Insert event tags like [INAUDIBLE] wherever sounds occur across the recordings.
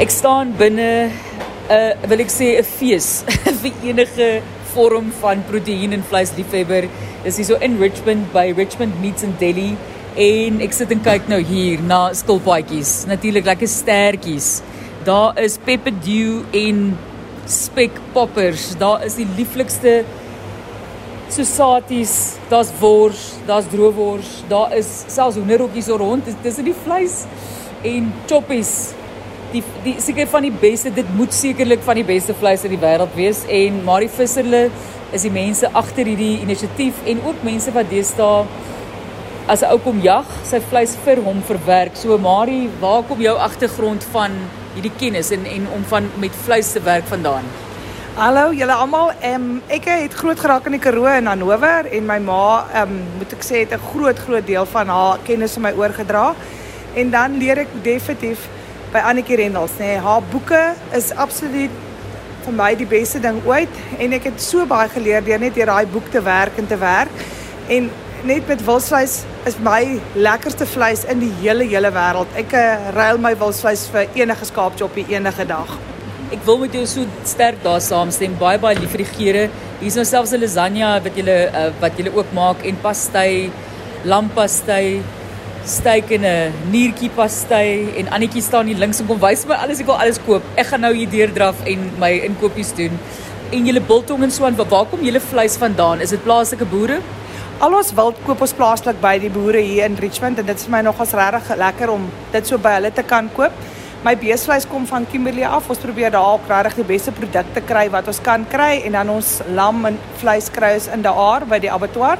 Ek staan binne 'n uh, wil ek sê 'n fees [LAUGHS] vir enige vorm van proteïen en vleisliefhebber. Dis hier so in Richmond by Richmond Meats and Deli en ek sit en kyk nou hier na skilpaadjies. Natuurlik lekker stertjies. Daar is pepper dew en spek poppers. Daar is die lieflikste sosaties, daar's wors, daar's droewors, daar is selfs hoenderrokkies so rond. Dis dis die vleis en choppies. Die die seker van die beste, dit moet sekerlik van die beste vleis in die wêreld wees en Marie Visserle is die mense agter hierdie inisiatief en ook mense wat deesdae as 'n ou kom jag, sy vleis vir hom verwerk. So Marie, waar kom jou agtergrond van hierdie kennis en en om van met vleis te werk vandaan? Hallo julle almal. Um, ek het groot geraak in die Karoo in Hannover en my ma, um, moet ek sê, het 'n groot groot deel van haar kennis in my oorgedra. En dan leer ek definitief by Annetjie Rendels, nê. Nee, haar boeke is absoluut vir my die beste ding ooit en ek het so baie geleer deur net deur daai boek te werk en te werk. En net met wilsvleis is my lekkerste vleis in die hele hele wêreld. Ek uh, ruil my wilsvleis vir enige skaapchoppie enige dag. Ek wil met jou so sterk daar saamstem. Baie baie lief vir die geure. Hier's nou selfs 'n lasagne wat jy uh, wat jy ook maak en pastai, lampastai, steak en 'n niertjie pastai en Annetjie staan hier links en kom wys my alles ek wil alles koop. Ek gaan nou hier deurdraf en my inkopies doen. En julle biltong en so aan, waar kom julle vleis vandaan? Is dit plaaslike boere? Al ons wild koop ons plaaslik by die boere hier in Richmond en dit is vir my nogals regtig lekker om dit so by hulle te kan koop. My beesvleis kom van Kimberley af. Ons probeer daar ook regtig die beste produkte kry wat ons kan kry en dan ons lam en vleis kry ons in daar by die abattoir.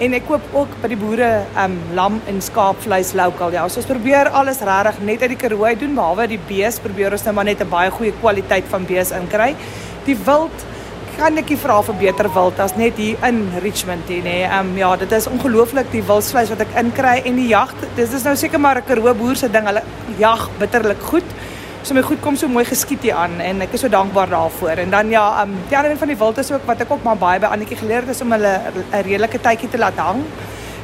En ek koop ook by die boere um lam en skaapvleis lokal. Ja, so ons probeer alles regtig net uit die Karoo doen behalwe die bees probeer ons nou maar net 'n baie goeie kwaliteit van bees inkry. Die wild kan ek nie vra vir beter wild as net hier in Richmond hier nê. Ehm um, ja, dit is ongelooflik die wildsvleis wat ek inkry en die jag. Dis is nou seker maar 'n Karoo boer se ding. Hulle jag bitterlik goed. So my goed kom so mooi geskiet hier aan en ek is so dankbaar daarvoor. En dan ja, ehm um, die ander een van die wild is ook wat ek ook maar baie by Annetjie geleer het is om hulle 'n redelike tydjie te laat hang.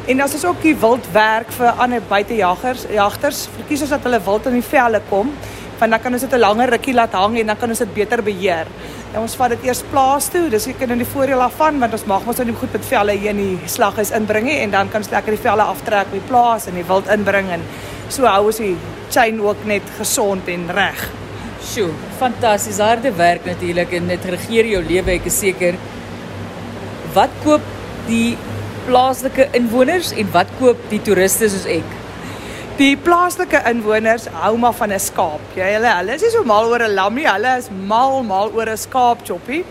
En as ons ook die wild werk vir ander buitejagers, jagters, verkies ons dat hulle wild in die velle kom want dan kan ons dit 'n langer rukkie laat hang en dan kan ons dit beter beheer. En ons vat dit eers plaas toe. Dis ek in die voordeel daarvan want ons mag mos nou nie goed met velle hier in die slaghuis inbring nie en dan kan ons lekker die velle aftrek by plaas en die wild inbring en so hou ons die chain ook net gesond en reg. Sjoe, fantasties. Harde werk natuurlik en dit regeer jou lewe, ek is seker. Wat koop die plaaslike inwoners en wat koop die toeriste soos ek? Die plaaslike inwoners hou maar van 'n skaap. Ja, hulle hulle is nie so mal oor 'n lam nie, hulle is mal mal oor 'n skaapchoppie.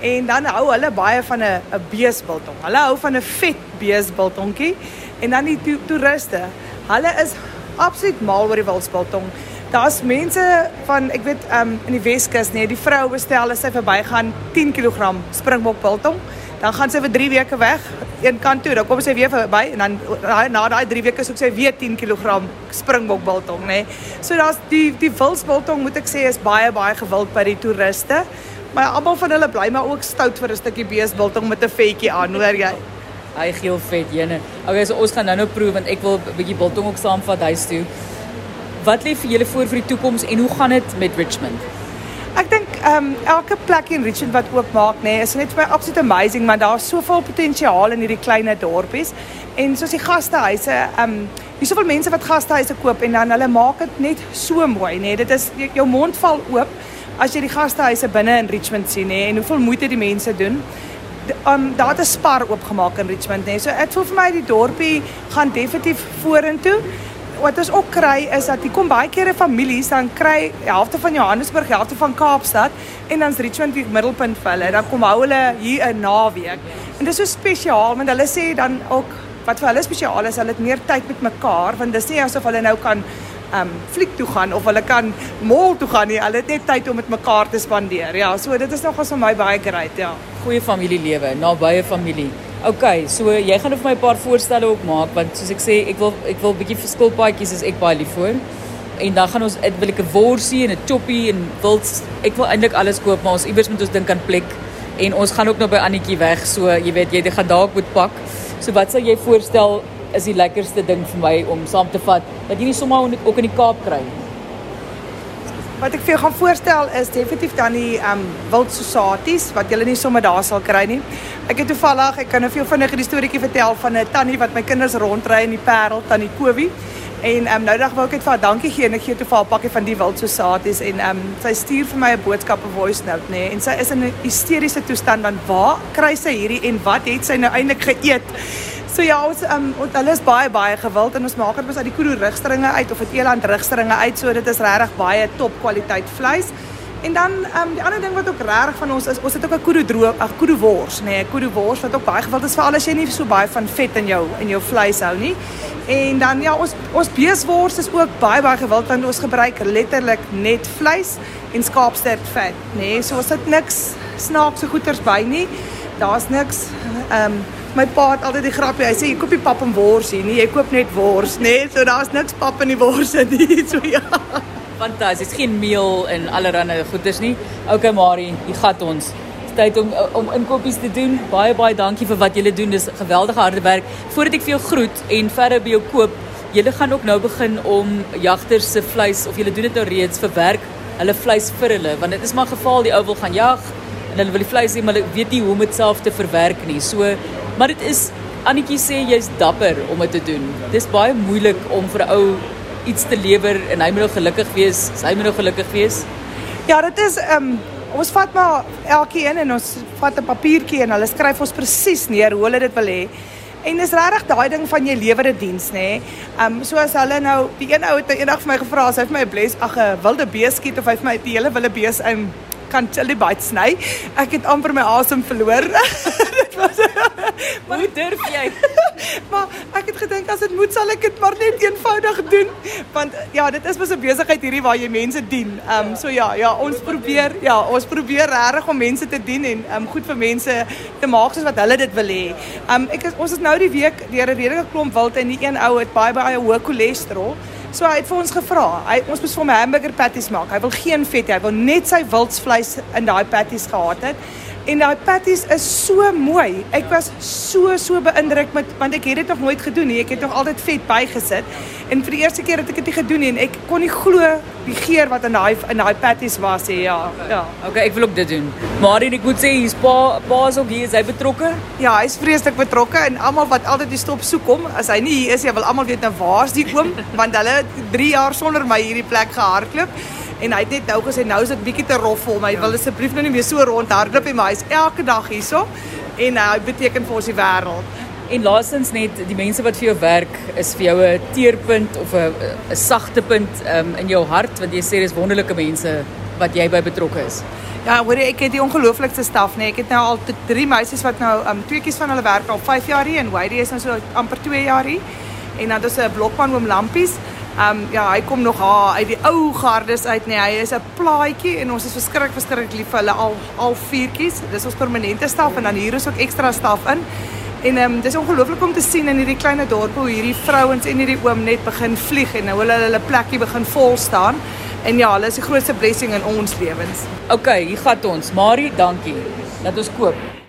En dan hou hulle baie van 'n 'n beesbiltong. Hulle hou van 'n vet beesbiltongie. En dan die to toeriste, hulle is absoluut mal oor die wildsbiltong. Daar's mense van ek weet um in die Weskus nê, die vrou bestel as sy verbygaan 10 kg springbokbiltong. Dan gaan sy vir 3 weke weg een kant toe dan kom sy weer verby en dan na daai 3 weke soek sy weer 10 kg springbok biltong nê so daar's die die wilsbiltong moet ek sê is baie baie gewild by die toeriste. Maar almal van hulle bly maar ook stout vir 'n stukkie beesbiltong met 'n vetjie aan hoor jy? Hy geel vet jene. Okay so ons gaan nou nou proe want ek wil 'n bietjie biltong ook saamvat huis toe wat lê vir julle voor vir die toekoms en hoe gaan dit met Richmond Ek dink ehm um, elke plek in Richmond wat oop maak, nê, nee, is net vir my absolute amazing, maar daar's soveel potensiaal in hierdie klein dorpies. En soos die gastehuise, ehm um, hier soveel mense wat gastehuise koop en dan hulle maak dit net so mooi, nê. Nee. Dit is jou mond val oop as jy die gastehuise binne in Richmond sien, nê, nee, en hoeveel moeite die mense doen. Ehm um, daar het 'n spar oopgemaak in Richmond, nê. Nee. So ek voel vir my die dorpie gaan definitief vorentoe wat ons ook kry is dat hier kom baie kere families dan kry helfte van Johannesburg, helfte van Kaapstad en dan's Richmond die middelpunt vir hulle. Dan kom hou hulle hier 'n naweek. En dit is so spesiaal want hulle sê dan ook wat vir hulle spesiaal is, hulle het meer tyd met mekaar want dis nie asof hulle nou kan um fliek toe gaan of hulle kan mall toe gaan nie. Hulle het net tyd om met mekaar te spandeer. Ja, so dit is nogals vir my baie great, ja. Goeie familielewe, nabye familie. OK, so jy gaan vir my 'n paar voorstelle ook maak want soos ek sê, ek wil ek wil 'n bietjie verskilpaadjies is ek baie lief vir. En dan gaan ons ek wil ek 'n worsie en 'n choppie en wild ek wil eintlik alles koop, maar ons iewers moet ons dink aan plek en ons gaan ook nou by Annetjie weg, so jy weet jy gaan dalk moet pak. So wat sal jy voorstel is die lekkerste ding vir my om saam te vat dat jy nie sommer ook in die Kaap kry nie? Wat ek vir jou gaan voorstel is definitief dan die ehm um, wild societies wat jy nie sommer daar sal kry nie. Ek het toevallig, ek kan nou vir jou vinnig 'n storieetjie vertel van 'n tannie wat my kinders rondry in die Parel, tannie Kowie. En ehm um, nou dag wou ek net vir haar dankie gee en ek gee toe vir haar 'n pakkie van die wild societies en ehm um, sy stuur vir my 'n boodskap op voice note nê nee, en sy is in 'n hysteriese toestand want waar kry sy hierdie en wat het sy nou eintlik geëet? So ja, ons um hulle is baie baie gewild en ons maak dit mos uit die kudu rugstringe uit of dit eland rugstringe uit, so dit is regtig baie top kwaliteit vleis. En dan um die ander ding wat ook regtig van ons is, ons het ook 'n kudu droog, 'n kudu wors, nê, nee, 'n kudu wors wat ook baie gewild is vir al as jy nie so baie van vet in jou in jou vleis hou nie. En dan ja, ons ons beeswors is ook baie baie gewild want ons gebruik letterlik net vleis en skaapstert vet, nê. Nee, so ons het niks snaakse goeters by nie. Daar's niks um my pa het altyd die grappie. Hy sê jy koop nie pap en wors hier nie, jy koop net wors, nê? Nee? So daar's niks pap in die wors [LAUGHS] nie. So ja. Fantasties. Geen meel en allerlei goeders nie. Okay, Marie, jy gat ons. Tyd om om inkopies te doen. Baie baie dankie vir wat julle doen. Dis geweldige harde werk. Voordat ek vir jou groet en verder by jou koop, julle gaan ook nou begin om jagters se vleis of julle doen dit nou reeds verwerk hulle vleis vir hulle want dit is maar geval die ou wil gaan jag en hulle wil die vleis hê maar hulle weet nie hoe om dit self te verwerk nie. So Maar dit is Annetjie sê jy's dapper om dit te doen. Dis baie moeilik om vir 'n ou iets te lewer en hy moet nou gelukkig wees. Hy moet nou gelukkig wees. Ja, dit is ehm um, ons vat maar elkeen en ons vat 'n papiertjie en hulle skryf ons presies neer hoe hulle dit wil hê. En dis regtig daai ding van jy lewer 'n diens, nê? Nee. Ehm um, so as hulle nou die een ou het eendag vir my gevra, hy het my 'n bles ag 'n wilde bees skiet of hy vir my die hele wilde bees in kan chili bite sny. Ek het amper my asem verloor. [LAUGHS] dit was Maar hoe durf jy? [LAUGHS] maar ek het gedink as dit moet sal ek dit maar net eenvoudig doen want ja, dit is mos 'n besigheid hierdie waar jy mense dien. Ehm um, so ja, ja, ons probeer ja, ons probeer regtig om mense te dien en ehm um, goed vir mense te maak soos wat hulle dit wil hê. Ehm um, ek is ons is nou die week deur 'n redelike klomp wild en die een ou het baie baie hoë cholesterol. So hy het vir ons gevra. Hy ons moet vir hom hamburger patties maak. Hy wil geen vet hê. Hy wil net sy wildsvleis in daai patties gehad het. En daai patties is so mooi. Ek was so so beïndruk met want ek het dit nog nooit gedoen nie. Ek het nog altyd vet bygesit. En vir die eerste keer het ek dit gedoen en ek kon nie glo die geur wat in daai in daai patties was nie. Ja, ja. Okay, ek wil ook dit doen. Maar ek moet sê hier's pa pa's ook hier, is hy betrokke? Ja, hy's vreeslik betrokke en almal wat altyd die stop soek hom, as hy nie hier is nie, wil almal weet nou waar's die oom [LAUGHS] want hulle 3 jaar sonder my hierdie plek gehardloop en hy het net nou gesê nou is dit bietjie te rof vir hom. Hy wil asseblief nou nie meer so rondhardloop nie, maar hy's elke dag hierso en uh, hy beteken vir ons die wêreld. En laastens net die mense wat vir jou werk is vir jou 'n teerpunt of 'n 'n sagte punt um, in jou hart want jy sê dis wonderlike mense wat jy by betrokke is. Ja, hoor jy, ek het die ongelooflikste staf, nee. Ek het nou al drie meisies wat nou um tweeetjies van hulle werk al 5 jaar hier en Wady is nou so amper 2 jaar hier. En dan is 'n blokman oom Lampies. Um, ja, hy kom nog haar uit die ou gardes uit nee. Hy is 'n plaatjie en ons is verskriklik verskriklik lief vir hulle al al viertjies. Dis ons permanente staf en dan hier is ook ekstra staf in. En ehm um, dis ongelooflik om te sien in hierdie klein dorp hoe hierdie vrouens en hierdie oom net begin vlieg en nou hulle hulle plekkie begin vol staan. En ja, hulle is die grootste blessing in ons lewens. OK, hier gaan ons. Marie, dankie. Dat ons koop.